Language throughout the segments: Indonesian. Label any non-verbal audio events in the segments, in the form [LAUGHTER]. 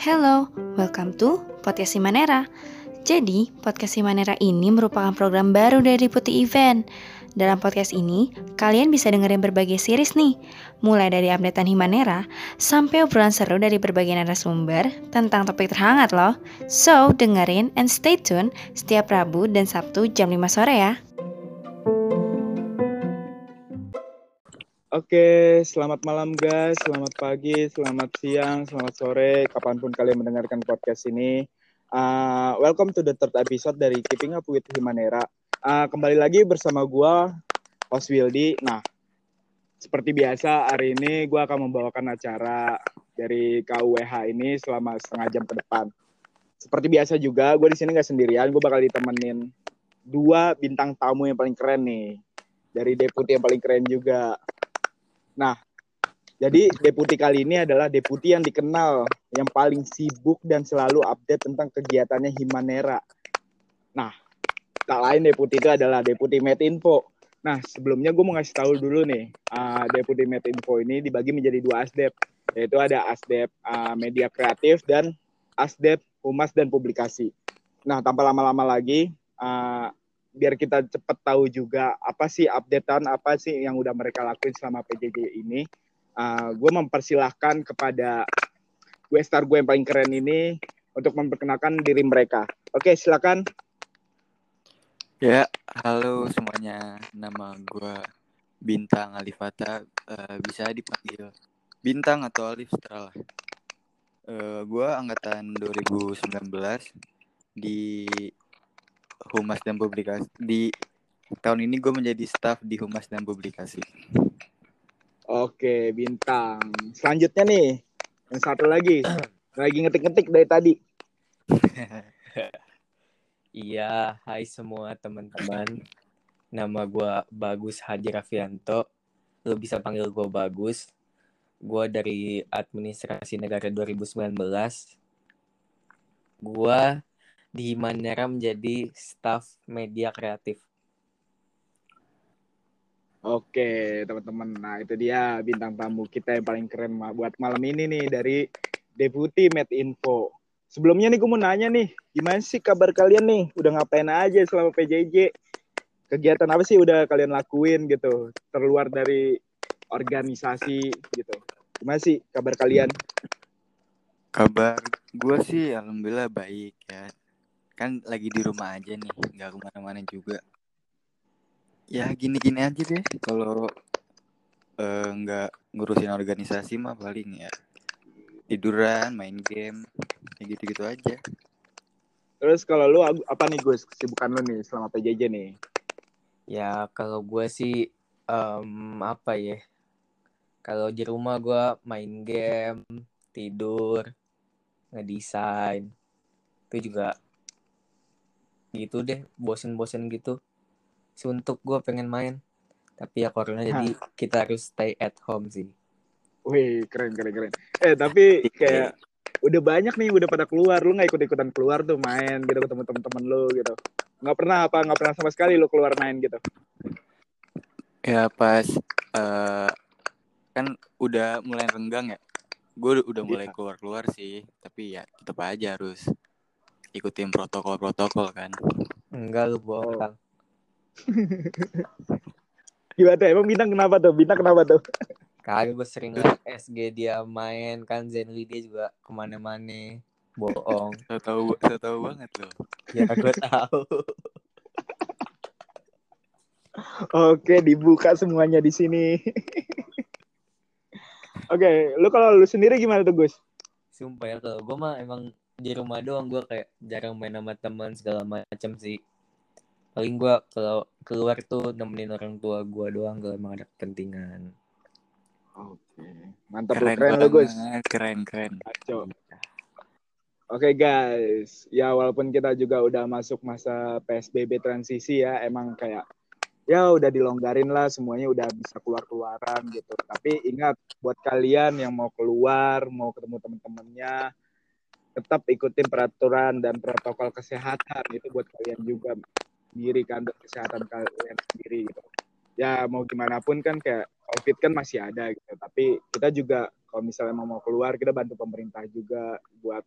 Hello, welcome to Podcast Simanera. Jadi, Podcast Simanera ini merupakan program baru dari Putih Event. Dalam podcast ini, kalian bisa dengerin berbagai series nih, mulai dari updatean Himanera sampai obrolan seru dari berbagai narasumber tentang topik terhangat loh. So, dengerin and stay tune setiap Rabu dan Sabtu jam 5 sore ya. Oke, selamat malam guys, selamat pagi, selamat siang, selamat sore, kapan pun kalian mendengarkan podcast ini. Uh, welcome to the third episode dari Keeping Up with Himanera. Uh, kembali lagi bersama gua, host Wildy. Nah, seperti biasa hari ini gua akan membawakan acara dari KUWH ini selama setengah jam ke depan. Seperti biasa juga, gue di sini nggak sendirian, gue bakal ditemenin dua bintang tamu yang paling keren nih dari deputi yang paling keren juga. Nah, jadi deputi kali ini adalah deputi yang dikenal yang paling sibuk dan selalu update tentang kegiatannya Himanera. Nah, tak lain deputi itu adalah deputi Metinfo. Nah, sebelumnya gue mau ngasih tahu dulu nih, uh, deputi Metinfo ini dibagi menjadi dua asdep, yaitu ada asdep uh, media kreatif dan asdep humas dan publikasi. Nah, tanpa lama-lama lagi, uh, biar kita cepat tahu juga apa sih updatean apa sih yang udah mereka lakuin selama PJJ ini. Uh, gue mempersilahkan kepada gue star gue yang paling keren ini untuk memperkenalkan diri mereka. Oke, silakan. Ya, halo semuanya. Nama gue Bintang Alifata. Uh, bisa dipanggil Bintang atau Alif setelah. Uh, gue angkatan 2019 di Humas dan Publikasi. Di tahun ini gue menjadi staff di Humas dan Publikasi. Oke, bintang. Selanjutnya nih, yang satu lagi. lagi ngetik-ngetik dari tadi. [LAUGHS] iya, hai semua teman-teman. Nama gue Bagus Haji Rafianto. Lo bisa panggil gue Bagus. Gue dari Administrasi Negara 2019. Gue di Himanera menjadi staff media kreatif. Oke, teman-teman. Nah, itu dia bintang tamu kita yang paling keren buat malam ini nih dari Deputi Med Info. Sebelumnya nih gue mau nanya nih, gimana sih kabar kalian nih? Udah ngapain aja selama PJJ? Kegiatan apa sih udah kalian lakuin gitu? Terluar dari organisasi gitu. Gimana sih kabar kalian? Kabar gue sih alhamdulillah baik ya kan lagi di rumah aja nih nggak ke mana-mana juga. Ya gini-gini aja deh. Kalau uh, nggak ngurusin organisasi mah paling ya tiduran main game kayak gitu-gitu aja. Terus kalau lu apa nih Gus kesibukan lu nih selama PJJ nih? Ya kalau gue sih um, apa ya kalau di rumah gue main game tidur ngedesain. Itu juga gitu deh bosen-bosen gitu. Suntuk gue pengen main tapi ya corona jadi kita harus stay at home sih. Wih keren keren keren. Eh tapi kayak udah banyak nih udah pada keluar. Lu nggak ikut ikutan keluar tuh main gitu ketemu temen-temen lu gitu. Nggak pernah apa nggak pernah sama sekali lu keluar main gitu. Ya pas uh, kan udah mulai renggang ya. Gue udah mulai iya. keluar keluar sih tapi ya tetap aja harus ikutin protokol-protokol kan. Enggak lu bohong. Oh. [LAUGHS] Gimana tuh? Emang Bintang kenapa tuh? Bintang kenapa tuh? Kagak gue sering liat SG dia main kan Zenly dia juga ke mana-mana bohong. [LAUGHS] Saya tahu, saya tahu banget loh. Ya gue tahu. Oke, dibuka semuanya di sini. [LAUGHS] Oke, lu kalau lu sendiri gimana tuh Gus? Sumpah ya kalau gue mah emang di rumah doang gue kayak jarang main sama teman segala macam sih. Paling gue kalau keluar tuh nemenin orang tua gue doang kalau emang ada kepentingan. Oke mantap keren, keren lo Gus. keren keren. Oke okay, guys, ya walaupun kita juga udah masuk masa PSBB transisi ya, emang kayak ya udah dilonggarin lah semuanya udah bisa keluar-keluaran gitu. Tapi ingat buat kalian yang mau keluar, mau ketemu temen-temennya, tetap ikutin peraturan dan protokol kesehatan itu buat kalian juga sendiri kan untuk kesehatan kalian sendiri gitu. ya mau gimana pun kan kayak COVID kan masih ada gitu. Tapi kita juga kalau misalnya mau keluar kita bantu pemerintah juga buat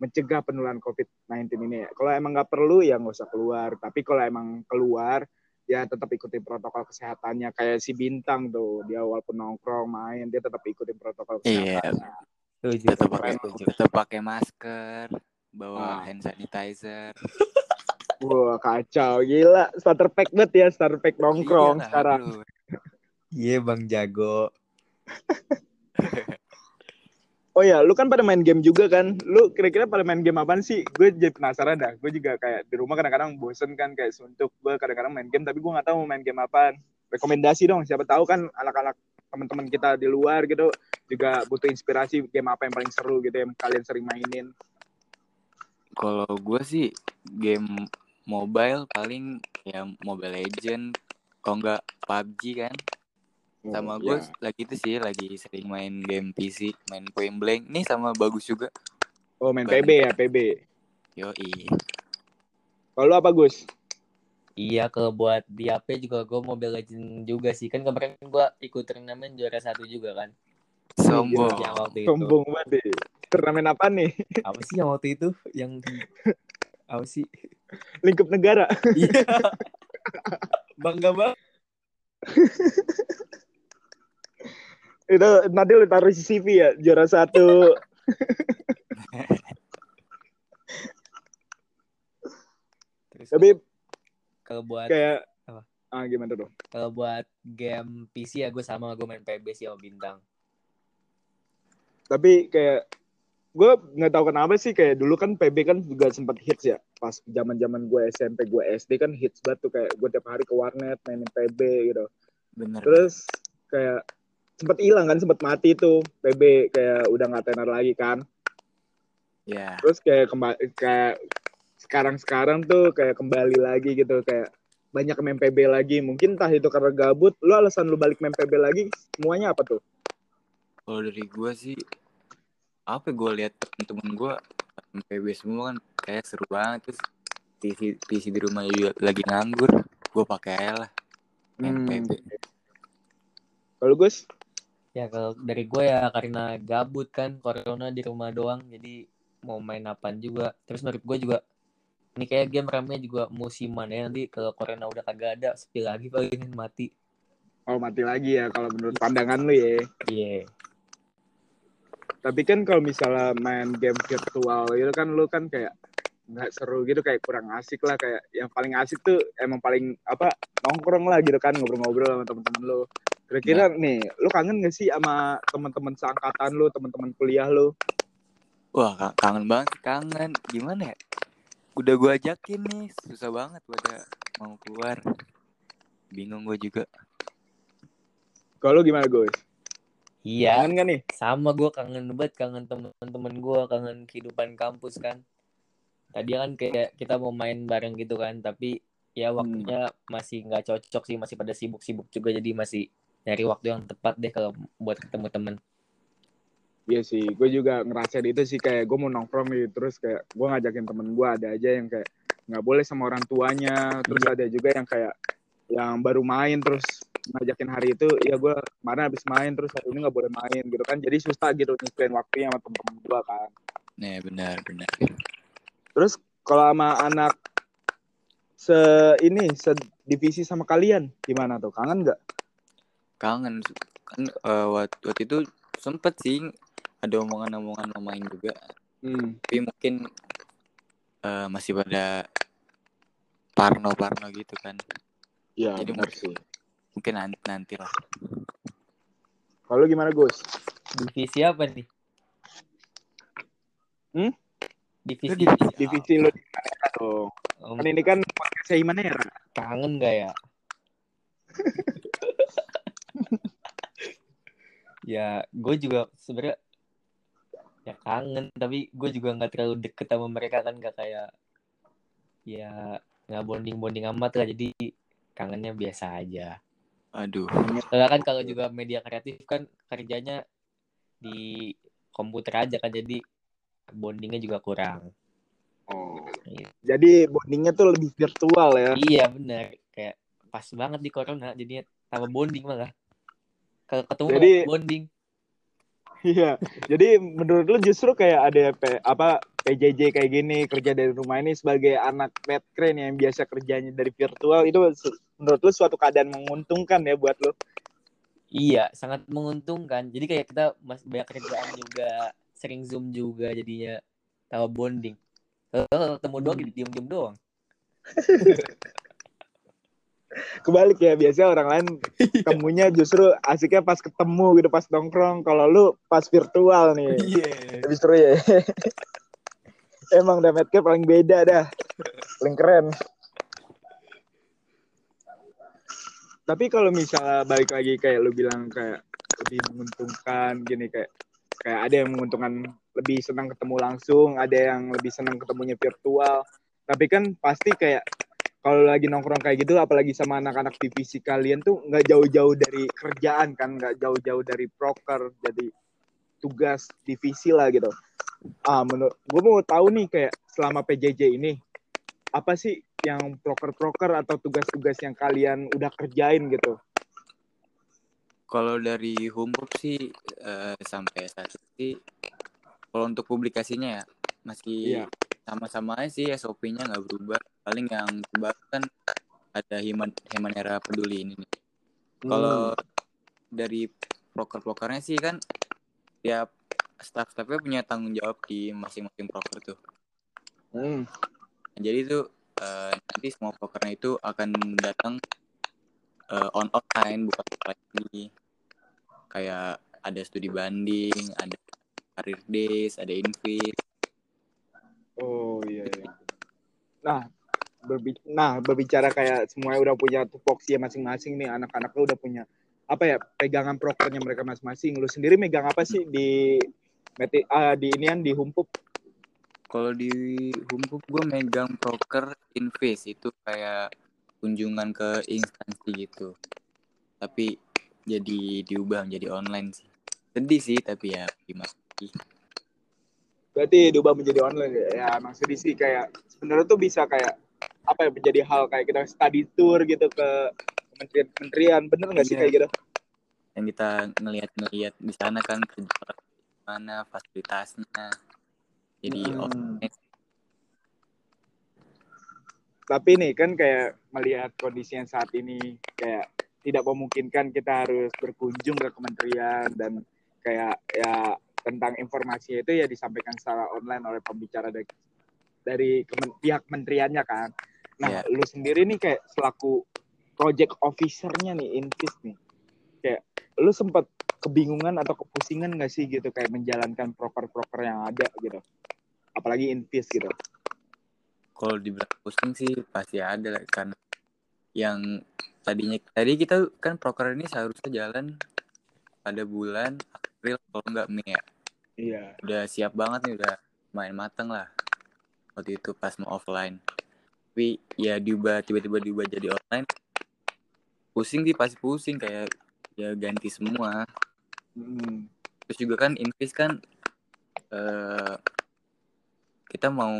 mencegah penularan COVID-19 ini. Kalau emang nggak perlu ya nggak usah keluar. Tapi kalau emang keluar ya tetap ikutin protokol kesehatannya. Kayak si Bintang tuh, dia walaupun nongkrong main dia tetap ikutin protokol Iya. kesehatannya. Tetap pakai tetap pakai masker bawa Ah. hand sanitizer [LAUGHS] Wah kacau, gila. Starter pack banget ya, starter pack nongkrong Iyalah, sekarang. Iya Bang Jago. [LAUGHS] Oh ya, lu kan pada main game juga kan? Lu kira-kira pada main game apaan sih? Gue jadi penasaran dah. Gue juga kayak di rumah kadang-kadang bosen kan kayak suntuk. Gue kadang-kadang main game tapi gue nggak tahu mau main game apaan. Rekomendasi dong. Siapa tahu kan anak-anak teman-teman kita di luar gitu juga butuh inspirasi game apa yang paling seru gitu yang kalian sering mainin. kalau gue sih game mobile paling ya Mobile Legend kalau nggak PUBG kan sama Oh, gue ya. lagi itu sih lagi sering main game PC main Point Blank nih sama bagus juga Oh main Bukan PB ya PB. yo Kalau lu apa Gus? Iya kalau buat di HP juga gue Mobile Legend juga sih kan kemarin gue ikut turnamen juara satu juga kan. Sombong Yang waktu itu. Sombong banget deh. Turnamen apa nih? Apa sih yang waktu itu yang apa sih? Lingkup negara. Iya. [LAUGHS] Bangga banget. Itu nanti lu taruh di CV ya juara satu. Terus Tapi kalau buat kayak Apa? ah gimana dong? kalau buat game PC ya gue sama gue main PB sih sama bintang. Tapi kayak gue nggak tahu kenapa sih kayak dulu kan PB kan juga sempat hits ya. Pas zaman zaman gue SMP gue SD kan hits banget tuh. Kayak gue tiap hari ke warnet mainin PB gitu. Bener. Terus kayak sempat hilang kan sempat mati tuh PB kayak udah nggak tenar lagi kan. Ya. Terus kayak kembali kayak sekarang sekarang tuh kayak kembali lagi gitu. Kayak banyak main PB lagi. Mungkin entah itu karena gabut lu alasan lu balik main PB lagi semuanya apa tuh kalau dari gue sih apa gue lihat temen-temen gue PB semua kan kayak seru banget terus PC PC di rumah juga lagi nganggur gue pakai aja lah main Hmm. PB kalau Gus Ya kalau dari gue ya karena gabut kan corona di rumah doang jadi mau main apaan juga. Terus menurut gue juga ini kayak game rame juga musiman ya nanti kalau corona udah kagak ada sepi lagi paling mati. oh mati lagi ya kalau menurut pandangan lu ya Iya. Tapi kan kalau misalnya main game virtual gitu kan lu kan kayak nggak seru gitu kayak kurang asik lah kayak yang paling asik tuh emang paling apa nongkrong lah gitu kan ngobrol-ngobrol sama temen-temen lu kira-kira nih lu kangen gak sih sama teman-teman seangkatan lu teman-teman kuliah lu Wah, ka- kangen banget, kangen. Gimana ya? Udah gue ajakin nih, susah banget pada mau keluar. Bingung gue juga. kalau gimana Gus Iya. kangen gak nih Sama gue kangen banget kangen temen-temen gue kangen kehidupan kampus kan. Tadi kan kayak kita mau main bareng gitu kan tapi ya waktunya masih nggak cocok sih masih pada sibuk-sibuk juga jadi masih nyari waktu yang tepat deh kalau buat ketemu temen. Iya sih, gue juga ngerasain itu sih kayak gue mau nongkrong gitu terus kayak gue ngajakin temen gue ada aja yang kayak nggak boleh sama orang tuanya, terus ada juga yang kayak yang baru main terus ngajakin hari itu ya gue kemarin habis main terus hari ini nggak boleh main gitu kan jadi susah gitu nyusahin waktunya sama temen-temen gue kan. Nih, benar, benar. Terus kalau sama anak se ini se divisi sama kalian gimana tuh kangen nggak? Kangen. Kan eh, waktu, waktu itu sempet sih ada omongan-omongan mau main juga. Hmm. Tapi mungkin eh, masih pada parno-parno gitu kan. Iya Jadi benar sih. Mungkin nanti, nanti lah. Kalau lu gimana Gus? Divisi apa nih? Hmm? Divisi, divisi Divisi lu di mana dong? Om, Kan ini kan podcast Himanera. kangen gak ya? [LAUGHS] ya, gue juga sebenarnya ya kangen, tapi gue juga nggak terlalu deket sama mereka kan gak kayak ya nggak bonding bonding amat lah jadi kangennya biasa aja. Aduh. Soalnya kan kalau juga media kreatif kan kerjanya di komputer aja kan jadi bondingnya juga kurang. Oh. Iya. Jadi bondingnya tuh lebih virtual ya. Iya benar kayak pas banget di corona jadinya tambah bonding malah kalau ketemu Jadi- bonding Iya. Jadi menurut lu justru kayak ada P- apa PJJ kayak gini kerja dari rumah ini sebagai anak medcrane yang biasa kerjanya dari virtual itu menurut lu suatu keadaan menguntungkan ya buat lu. iya sangat menguntungkan jadi kayak kita masih banyak kerjaan juga sering zoom juga jadinya tambah bonding kalau ketemu doang diem diem doang [LAUGHS] Kebalik ya biasanya orang lain ketemunya justru asiknya pas ketemu gitu pas nongkrong. Kalau lu pas virtual nih. iya Lebih seru ya. [LAUGHS] Emang medcare paling beda dah. Paling keren. Tapi kalau misalnya balik lagi kayak lu bilang kayak lebih menguntungkan gini kayak kayak ada yang menguntungkan lebih senang ketemu langsung, ada yang lebih senang ketemunya virtual. Tapi kan pasti kayak kalau lagi nongkrong kayak gitu apalagi sama anak-anak divisi kalian tuh nggak jauh-jauh dari kerjaan kan, nggak jauh-jauh dari proker jadi tugas divisi lah gitu. Ah, menurut gue mau tahu nih kayak selama PJJ ini apa sih yang proker-proker atau tugas-tugas yang kalian udah kerjain gitu? Kalau dari Humpup sih eh, sampai saat ini sih, kalau untuk publikasinya ya masih Iya. sama-sama sih SOP-nya nggak berubah. Paling yang terbaru kan ada Himan Himanera Peduli ini nih. Kalau dari proker-prokernya sih kan tiap staff-staffnya punya tanggung jawab di masing-masing proker tuh. Hmm. Jadi itu eh, nanti semua prokernya itu akan datang eh, on online bukan lagi kayak ada studi banding, ada career days, ada invis. Oh iya. iya. Nah, berbi- nah berbicara kayak semuanya udah punya tupoksi masing-masing nih anak-anak lu udah punya apa ya pegangan prokernya mereka masing-masing. Lu sendiri megang apa sih di meti ah, di inian di Humpup? Kalau di Humpup gue megang proker invis itu kayak kunjungan ke instansi gitu. Tapi jadi diubah menjadi online sih. Sedih sih tapi ya gimana lagi. Berarti diubah menjadi online ya. Ya emang sedih sih kayak sebenarnya tuh bisa kayak apa ya menjadi hal kayak kita study tour gitu ke kementerian-kementerian. Bener nggak sih Iya. kayak gitu? yang kita ngelihat-ngelihat di sana kan mana fasilitasnya jadi Hmm. tapi nih kan kayak melihat kondisi yang saat ini kayak tidak memungkinkan kita harus berkunjung ke kementerian dan kayak ya tentang informasi itu ya disampaikan secara online oleh pembicara dari, dari kemen- pihak kementeriannya kan. Nah, Iya. lu sendiri nih kayak selaku project officer-nya nih Invis nih. Kayak lu sempat kebingungan atau kepusingan gak sih gitu kayak menjalankan proker-proker yang ada gitu. Apalagi Invis gitu. kalau dibilang pusing sih pasti ada lah karena yang tadinya tadi kita kan proker ini seharusnya jalan pada bulan April kalau nggak Mei ya Iya. udah siap banget nih udah main mateng lah waktu itu pas mau offline tapi ya diubah tiba-tiba diubah jadi online pusing sih pasti pusing kayak ya ganti semua Hmm. terus juga kan invis kan eh kita mau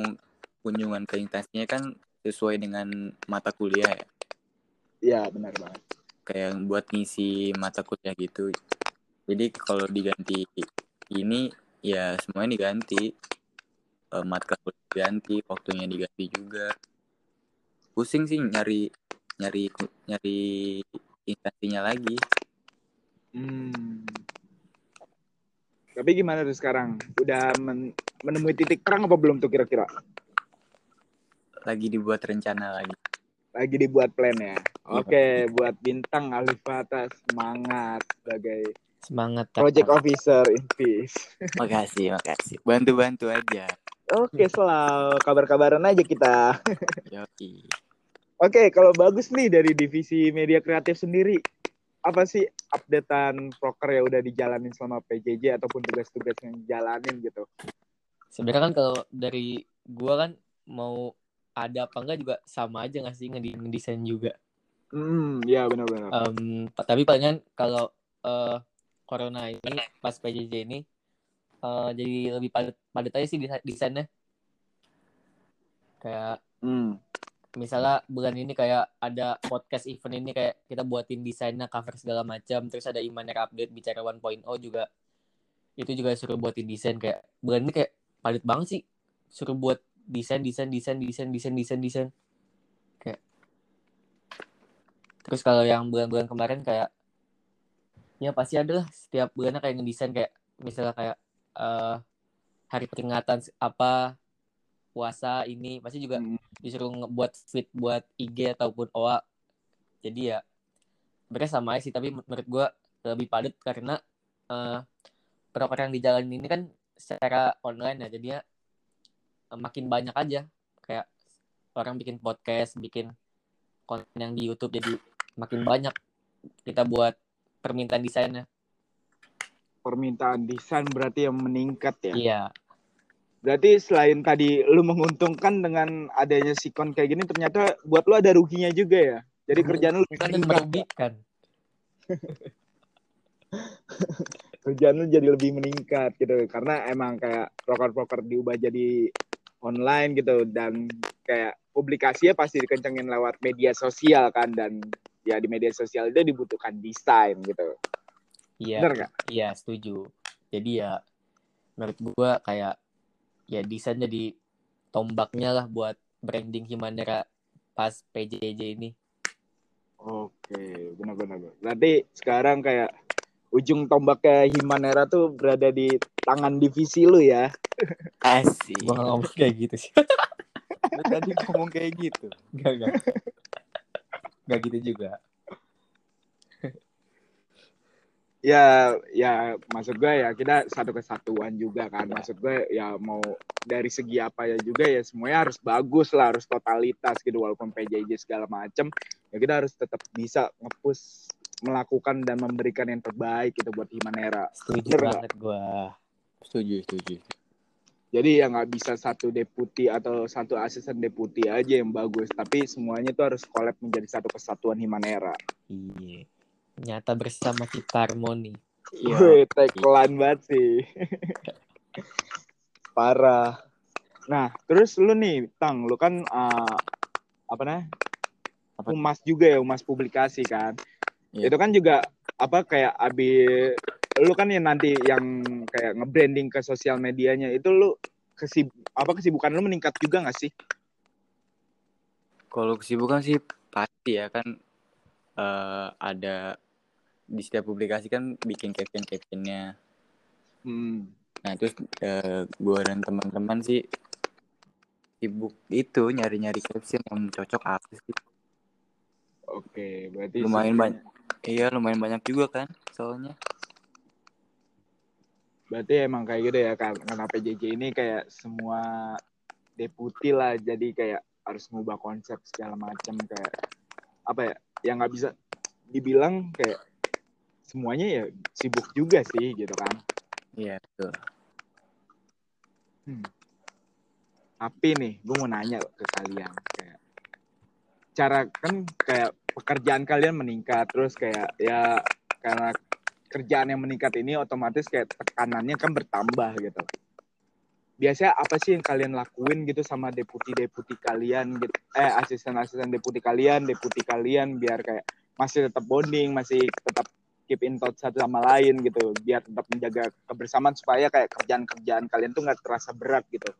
kunjungan ke instansinya kan sesuai dengan mata kuliah ya? Iya, benar banget. kayak buat ngisi mata kuliah gitu. Jadi kalau diganti ini ya semuanya diganti. Eh, mata kuliah diganti waktunya diganti juga. Pusing sih nyari nyari nyari instansinya lagi. Hmm. Tapi gimana tuh sekarang? Udah men- menemui titik terang apa belum tuh kira-kira? lagi dibuat rencana lagi Lagi dibuat plan ya. Iya. Oke, buat bintang Alifata semangat sebagai semangat project officer Invis. [LAUGHS] makasih makasih bantu bantu aja Oke, selalu kabar-kabaran aja kita. [LAUGHS] Yoki. Oke, kalau bagus nih dari divisi media kreatif sendiri, apa sih updatean proker yang udah dijalanin selama PJJ ataupun tugas-tugas yang dijalanin gitu? sebenarnya kan kalau dari gua kan mau ada apa enggak juga sama aja nggak sih ngedesain juga Hmm, ya benar-benar. Pa- tapi palingan kalau eh, corona ini pas PJJ ini eh, jadi lebih padat padat aja sih desa- desainnya kayak Hmm. Misalnya bulan ini kayak ada podcast event ini kayak kita buatin desainnya cover segala macam terus ada Imaner update bicara 1.0 juga. Itu juga suruh buatin desain kayak bulan ini kayak padat banget sih. Suruh buat desain desain desain desain desain desain desain. Kayak terus kalau yang bulan-bulan kemarin kayak ya pasti ada lah setiap bulannya kayak ngedesain kayak misalnya kayak eh hari peringatan apa puasa ini pasti juga Hmm. disuruh ngebuat feed buat IG ataupun OA jadi ya mereka sama aja sih tapi menurut gua lebih padat karena eh proker yang dijalanin ini kan secara online ya jadinya eh, makin banyak aja kayak orang bikin podcast bikin konten yang di YouTube jadi makin banyak kita buat permintaan desainnya Permintaan desain berarti yang meningkat ya. iya Berarti selain tadi lu menguntungkan dengan adanya sikon kayak gini, ternyata buat lu ada ruginya juga ya. Jadi kerjaan lu lebih kan meningkat. merugikan [LAUGHS] kerjaan lu jadi lebih meningkat gitu karena emang kayak proker-proker diubah jadi online gitu dan kayak publikasinya pasti dikencengin lewat media sosial kan dan ya di media sosial itu dibutuhkan desain gitu iya nggak Iya setuju. Jadi ya menurut gua kayak ya desain jadi tombaknya lah buat branding Himanera pas PJJ ini. oke benar-benar berarti sekarang kayak ujung tombaknya Himanera tuh berada di tangan divisi lu ya Asik. Gua ngomong kayak gitu sih. [LAUGHS] Lu tadi ngomong kayak gitu. Gak gak. Gak gitu juga. Ya ya maksud gue ya kita satu kesatuan juga kan maksud gue ya mau dari segi apa ya juga ya semuanya harus bagus lah harus totalitas gitu walaupun PJJ segala macem ya kita harus tetap bisa ngepush melakukan dan memberikan yang terbaik gitu buat Himanera Setuju Bener nggak? banget gua. Setuju, setuju. jadi ya nggak bisa satu deputi atau satu asisten deputi aja yang bagus tapi semuanya tuh harus collab menjadi satu kesatuan Himanera Iya. Nyata bersama kita harmoni. Iya. Wih, tagline banget sih. [LAUGHS] Parah. Nah, terus lu nih, Tang, lu kan eh, apa namanya? Apa? Humas juga ya, humas publikasi kan. Iya. Itu kan juga apa kayak abi lu kan yang nanti yang kayak nge-branding ke sosial medianya itu lu kesib apa kesibukan lu meningkat juga nggak sih? Kalau kesibukan sih pasti ya kan eh, ada di setiap publikasi kan bikin caption-captionnya. Hmm. Nah terus eh, gue dan teman-teman sih sibuk itu nyari-nyari caption yang cocok apa sih. Oke, berarti Lumayan sibuk- banyak. Iya lumayan banyak juga kan soalnya. Berarti emang kayak gitu ya kan karena PJJ ini kayak semua deputi lah jadi kayak harus ngubah konsep segala macam kayak apa ya yang nggak bisa dibilang kayak semuanya ya sibuk juga sih gitu kan. Iya betul. tapi nih gue mau nanya ke kalian kayak cara kan kayak pekerjaan kalian meningkat terus kayak ya karena kerjaan yang meningkat ini otomatis kayak tekanannya kan bertambah gitu. Biasanya apa sih yang kalian lakuin gitu sama deputi-deputi kalian gitu? Eh asisten-asisten deputi kalian deputi kalian biar kayak masih tetap bonding masih tetap keep in touch satu sama lain gitu biar tetap menjaga kebersamaan supaya kayak kerjaan-kerjaan kalian tuh nggak terasa berat gitu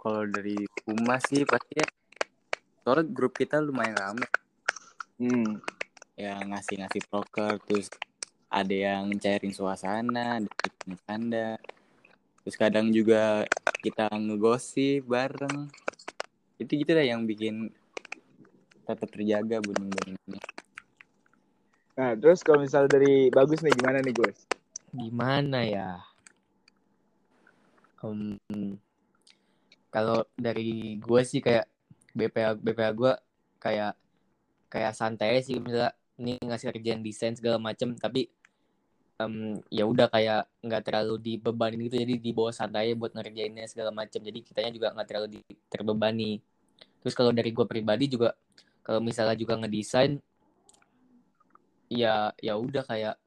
Kalau dari humas sih pasti ya. Soalnya grup kita lumayan rame. hmm. Ya ngasih-ngasih proker terus ada yang cairin suasana, ada canda. Terus kadang juga kita ngegosip bareng. Itu gitu dah yang bikin tetap terjaga bunyi-bunyinya. Nah, terus kalau misal dari bagus nih gimana nih, Gus? Gimana ya? Em, kalau dari gue sih kayak BPA BPA gue kayak kayak santai sih misalnya ini ngasih kerjaan desain segala macem tapi em, ya udah kayak nggak terlalu dibebanin gitu jadi dibawa santai aja buat ngerjainnya segala macem jadi kitanya juga nggak terlalu di- terbebani terus kalau dari gue pribadi juga kalau misalnya juga ngedesain ya ya udah kayak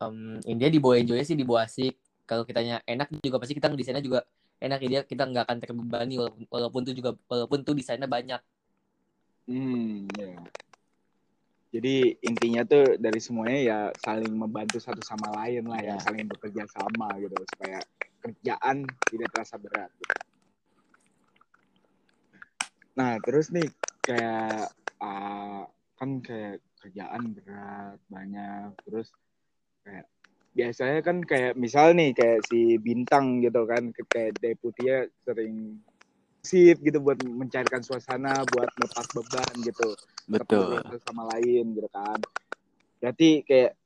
em intinya dibawa enjoy sih dibawa asik kalau kitanya enak juga pasti kita ngedesainnya juga enak dia kita nggak akan terbebani walaupun, walaupun tuh juga walaupun tuh desainnya banyak Hmm, ya. Jadi intinya tuh dari semuanya ya saling membantu satu sama lain lah ya, Ya. saling bekerja sama gitu supaya kerjaan tidak terasa berat. Gitu. Nah terus nih kayak uh, kan kayak kerjaan berat banyak terus kayak biasanya kan kayak misal nih kayak si bintang gitu kan kayak deputinya sering sip gitu buat mencairkan suasana buat melepas beban gitu Betul. satu sama lain gitu kan. Berarti kayak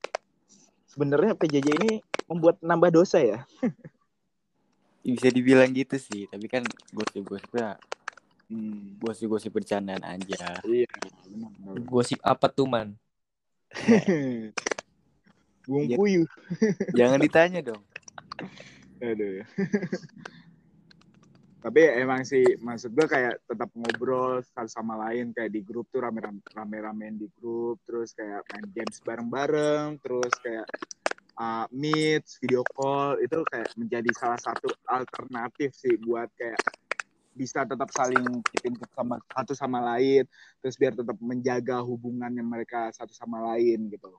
sebenarnya PJJ ini membuat nambah dosa ya. [LAUGHS] Bisa dibilang gitu sih, tapi kan gosip-gosipnya Hmm. gosip-gosip bercandaan aja. Iya, gosip apa tuh man [LAUGHS] Bung Ya. puyuh. [LAUGHS] Jangan ditanya dong. Aduh. [LAUGHS] Tapi emang sih maksud gue kayak tetap ngobrol satu sama lain kayak di grup tuh rame-rame rame-ramein di grup terus kayak main games bareng-bareng terus kayak uh, meet video call itu kayak menjadi salah satu alternatif sih buat kayak bisa tetap saling touch sama satu sama lain terus biar tetap menjaga hubungannya mereka satu sama lain gitu.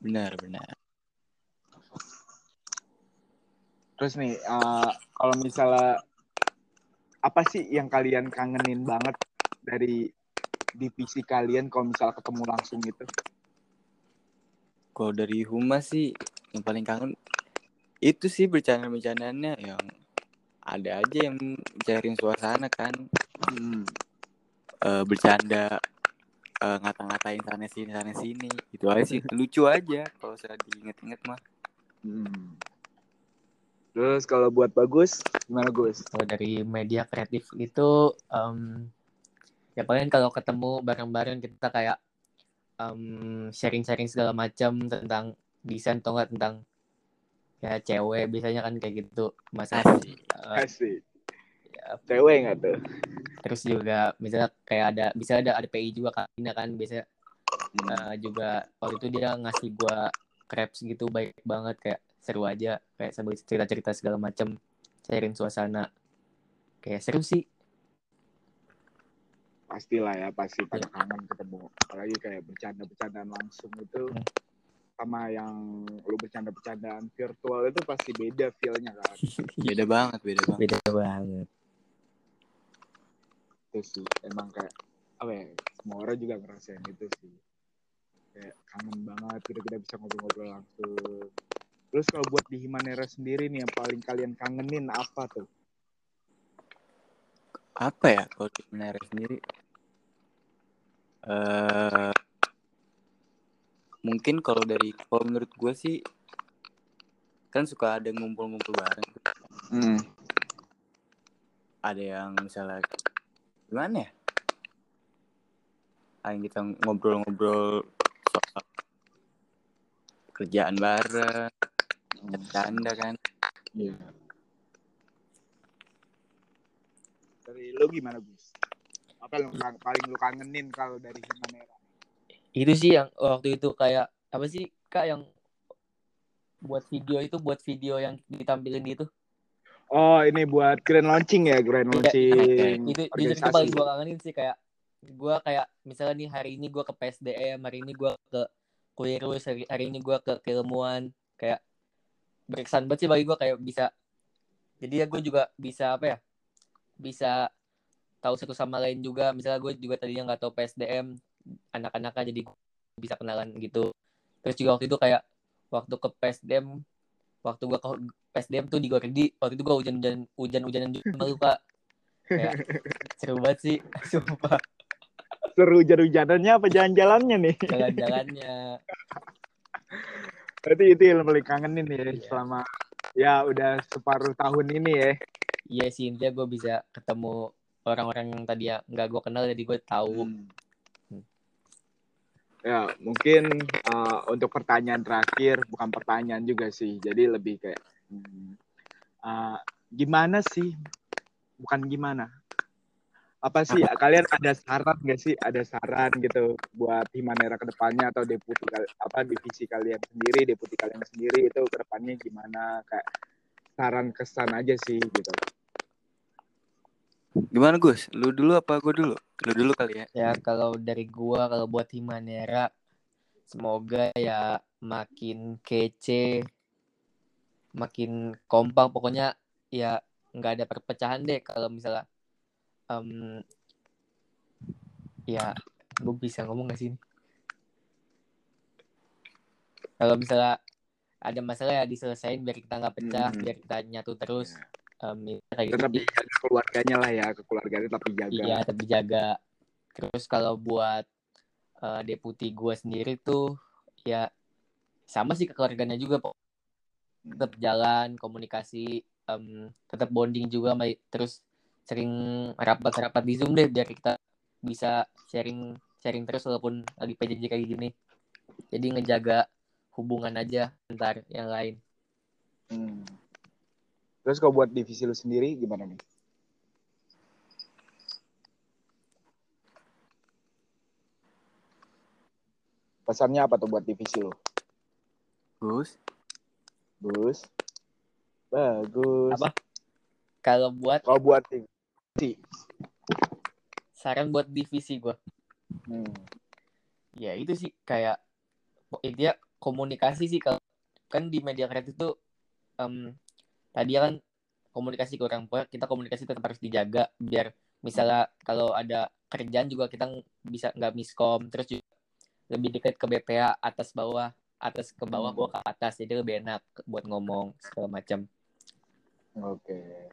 Benar, benar. Terus nih, uh, kalau misalnya apa sih yang kalian kangenin banget dari divisi kalian kalau misalnya ketemu langsung gitu? Kalau dari Humas sih yang paling kangen itu sih bercanda-bercandaannya yang ada aja yang cairin suasana kan Hmm. Eh, bercanda eh, ngata-ngatain sana sini sana sini itu aja sih lucu aja kalau saya diinget-inget mah Hmm. Terus kalau buat bagus, gimana Gus? kalau dari media kreatif itu em, ya paling kalau ketemu bareng-bareng kita kayak em, sharing-sharing segala macam tentang desain atau enggak tentang ya cewek biasanya kan kayak gitu masa Asik. Asik. ya, Cewek nggak tuh? terus juga misalnya kayak ada bisa ada ada PI juga kan kan biasanya Hmm. eh, juga waktu itu dia ngasih gua crepes gitu baik banget kayak seru aja kayak sambil cerita-cerita segala macam sharing suasana kayak seru sih Pastilah ya, pasti pada kangen ketemu. Apalagi kayak bercanda-bercandaan langsung itu Hmm. Sama yang lu bercanda-bercandaan virtual itu pasti beda feel-nya kan. [LAUGHS] beda banget beda banget. Beda banget. Itu sih emang kayak apa ya semua orang juga ngerasain itu sih. Kayak kangen banget gitu kita bisa ngobrol-ngobrol langsung. Terus kalau buat di Himanera sendiri nih yang paling kalian kangenin apa tuh? Apa ya kalau di Menara sendiri? Eh mungkin kalau dari kalau menurut gue sih kan suka ada ngumpul-ngumpul bareng. Hmm. ada yang misalnya gimana ya? Ada yang kita ngobrol-ngobrol soal kerjaan bareng bercanda kan? Iya. dari lu gimana Gus? Apa yang paling lu kangenin kalau dari Himanera itu sih yang waktu itu kayak apa sih kak yang buat video itu buat video yang ditampilin itu? Oh ini buat grand launching ya grand Iya, launching itu itu organisasi. paling gue kangenin sih kayak gue kayak misalnya nih hari ini gue ke PSDM hari ini gue ke Kuirus hari, hari ini gue ke keilmuan kayak berkesan banget sih bagi gue kayak bisa jadi ya gue juga bisa apa ya bisa tahu satu sama lain juga. Misalnya gue juga tadinya nggak tahu PSDM anak-anaknya jadi bisa kenalan gitu. Terus juga waktu itu kayak waktu ke PSDM waktu gue ke PSDM tuh di Gordi waktu itu gue hujan-hujan hujan-hujanan juga sama lu kak. Kayak seru banget sih [LAUGHS] sumpah. Seru hujan-hujanannya apa jalan-jalannya nih? Jalan-jalannya. [LAUGHS] Berarti itu yang paling kangenin ya Iya. selama ya udah separuh tahun ini ya. Iya sih intinya gue bisa ketemu orang-orang yang tadi ya nggak gue kenal jadi gue tahu. Hmm. Ya, mungkin uh, untuk pertanyaan terakhir, bukan pertanyaan juga sih. Jadi lebih kayak, hmm, uh, gimana sih? Bukan gimana. Apa sih, kalian ada saran nggak sih? Ada saran gitu buat Himanera ke depannya atau deputi apa divisi kalian sendiri, deputi kalian sendiri itu ke depannya gimana? Kayak saran kesan aja sih gitu. Gimana Gus? Lu dulu apa gue dulu? Lu dulu kali ya. Ya kalau dari gua kalau buat Himanera semoga ya makin kece, makin kompak pokoknya ya nggak ada perpecahan deh kalau misalnya em, ya gue bisa ngomong gak sih? Kalau misalnya ada masalah ya diselesain biar kita nggak pecah, Hmm. biar kita nyatu terus. Em, ya, kayak gitu Tetap sih. dijaga keluarganya lah ya, keluarganya tetap dijaga. Iya, tapi jaga. Terus kalau buat eh, deputi gue sendiri tuh ya sama sih keluarganya juga, Pok. Tetap jalan, komunikasi, em, tetap bonding juga, terus sering rapat-rapat di Zoom deh biar kita bisa sharing sharing terus walaupun lagi PJJ kayak gini. Jadi ngejaga hubungan aja ntar yang lain. Hmm. Terus kalau buat divisi lu sendiri gimana nih? Pesannya apa tuh buat divisi lu? Gus. Gus. Bagus. Apa? Kalau buat Kalau buat divisi. saran buat divisi gue, Hmm. ya itu sih kayak intinya komunikasi sih kalau kan di media kreatif itu em, tadi kan komunikasi kurang poin kita komunikasi tetap harus dijaga biar misalnya kalau ada kerjaan juga kita bisa nggak miskom terus juga lebih dekat ke BPA atas bawah atas ke bawah bawah ke atas jadi lebih enak buat ngomong segala macam Oke.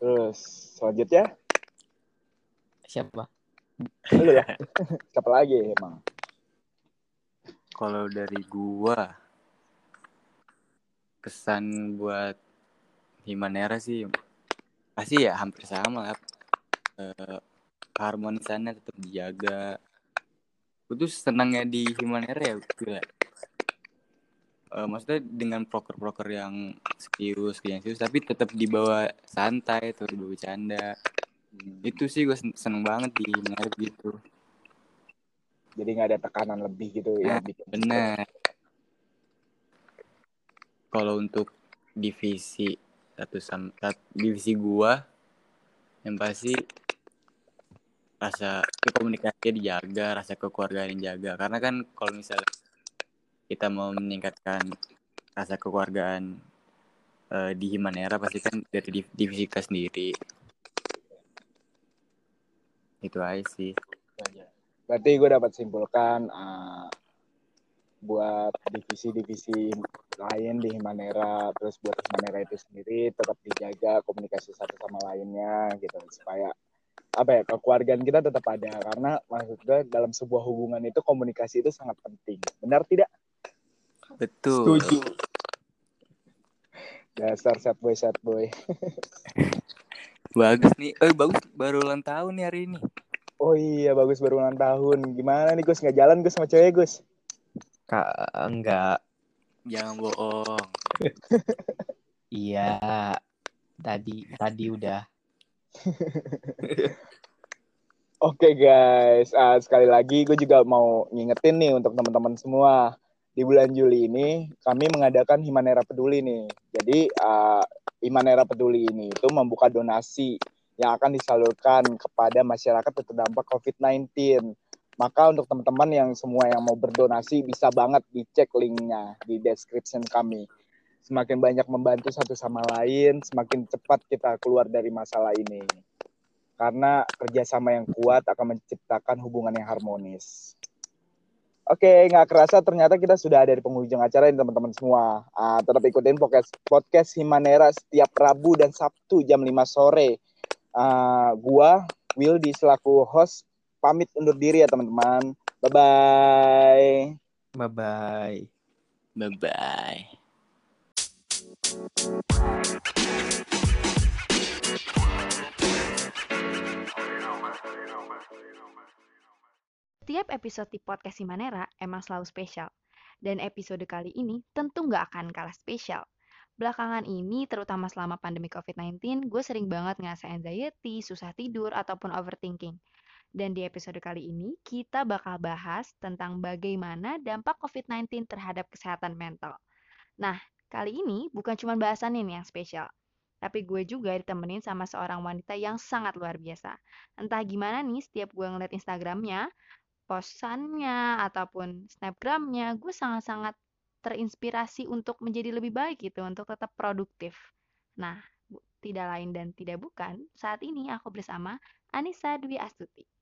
Terus selanjutnya siapa lu ya. [LAUGHS] Siapa lagi emang? Kalau dari gua kesan buat Himanera sih pasti ya hampir sama lah. Eh, keharmonisannya tetap dijaga. Gue tuh senangnya di Himanera ya gila. Eh, maksudnya dengan proker-proker yang serius, yang serius, tapi tetap dibawa santai, terus dibawa bercanda. Itu sih gue seneng banget di Himanera gitu. Jadi nggak ada tekanan lebih gitu ya bikin. Bener. Kalau untuk divisi satu sam sat- divisi gua yang pasti rasa komunikasi dijaga, rasa kekeluargaan dijaga. Karena kan kalau misalnya kita mau meningkatkan rasa kekeluargaan eh, di Himanera pasti kan dari div- divisi kita sendiri. Itu aja sih. Berarti gue dapat simpulkan uh, buat divisi-divisi lain di Himanera, terus buat Himanera itu sendiri tetap dijaga komunikasi satu sama lainnya gitu supaya apa ya kekeluargaan kita tetap ada karena maksud gue dalam sebuah hubungan itu komunikasi itu sangat penting. Benar tidak? Betul. Dasar sad boy sad boy. Bagus nih. Eh bagus baru ulang tahun nih hari ini. Oh iya bagus baru ulang tahun. Gimana nih Gus nggak jalan Gus sama cewek Gus? kak enggak Jangan bohong. iya tadi tadi udah [LAUGHS] Oke guys, Ah, sekali lagi gue juga mau ngingetin nih untuk teman-teman semua di bulan Juli ini kami mengadakan Himanera Peduli nih. Jadi ah, Himanera Peduli ini itu membuka donasi yang akan disalurkan kepada masyarakat terdampak COVID-19. Maka untuk teman-teman yang semua yang mau berdonasi bisa banget dicek linknya di description kami. Semakin banyak membantu satu sama lain, semakin cepat kita keluar dari masalah ini karena kerjasama yang kuat akan menciptakan hubungan yang harmonis. Oke, nggak kerasa ternyata kita sudah ada di penghujung acara ini teman-teman semua. Ah, tetap ikutin podcast, podcast Himanera setiap Rabu dan Sabtu jam 5 sore. Ah, gua, Will, di selaku host, pamit undur diri ya teman-teman. Bye-bye. bye bye Bye bye. Setiap episode di podcast Simanera emang selalu spesial. Dan episode kali ini tentu nggak akan kalah spesial. Belakangan ini, terutama selama pandemi COVID-19, gue sering banget ngerasa anxiety, susah tidur, ataupun overthinking. Dan di episode kali ini, kita bakal bahas tentang bagaimana dampak COVID-19 terhadap kesehatan mental. Nah, kali ini bukan cuma bahasan ini yang spesial. Tapi gue juga ditemenin sama seorang wanita yang sangat luar biasa. Entah gimana nih, setiap gue ngeliat Instagramnya, posannya, ataupun snapgramnya, gue sangat-sangat terinspirasi untuk menjadi lebih baik gitu, untuk tetap produktif. Nah, tidak lain dan tidak bukan, saat ini aku bersama Anissa Dwi Astuti.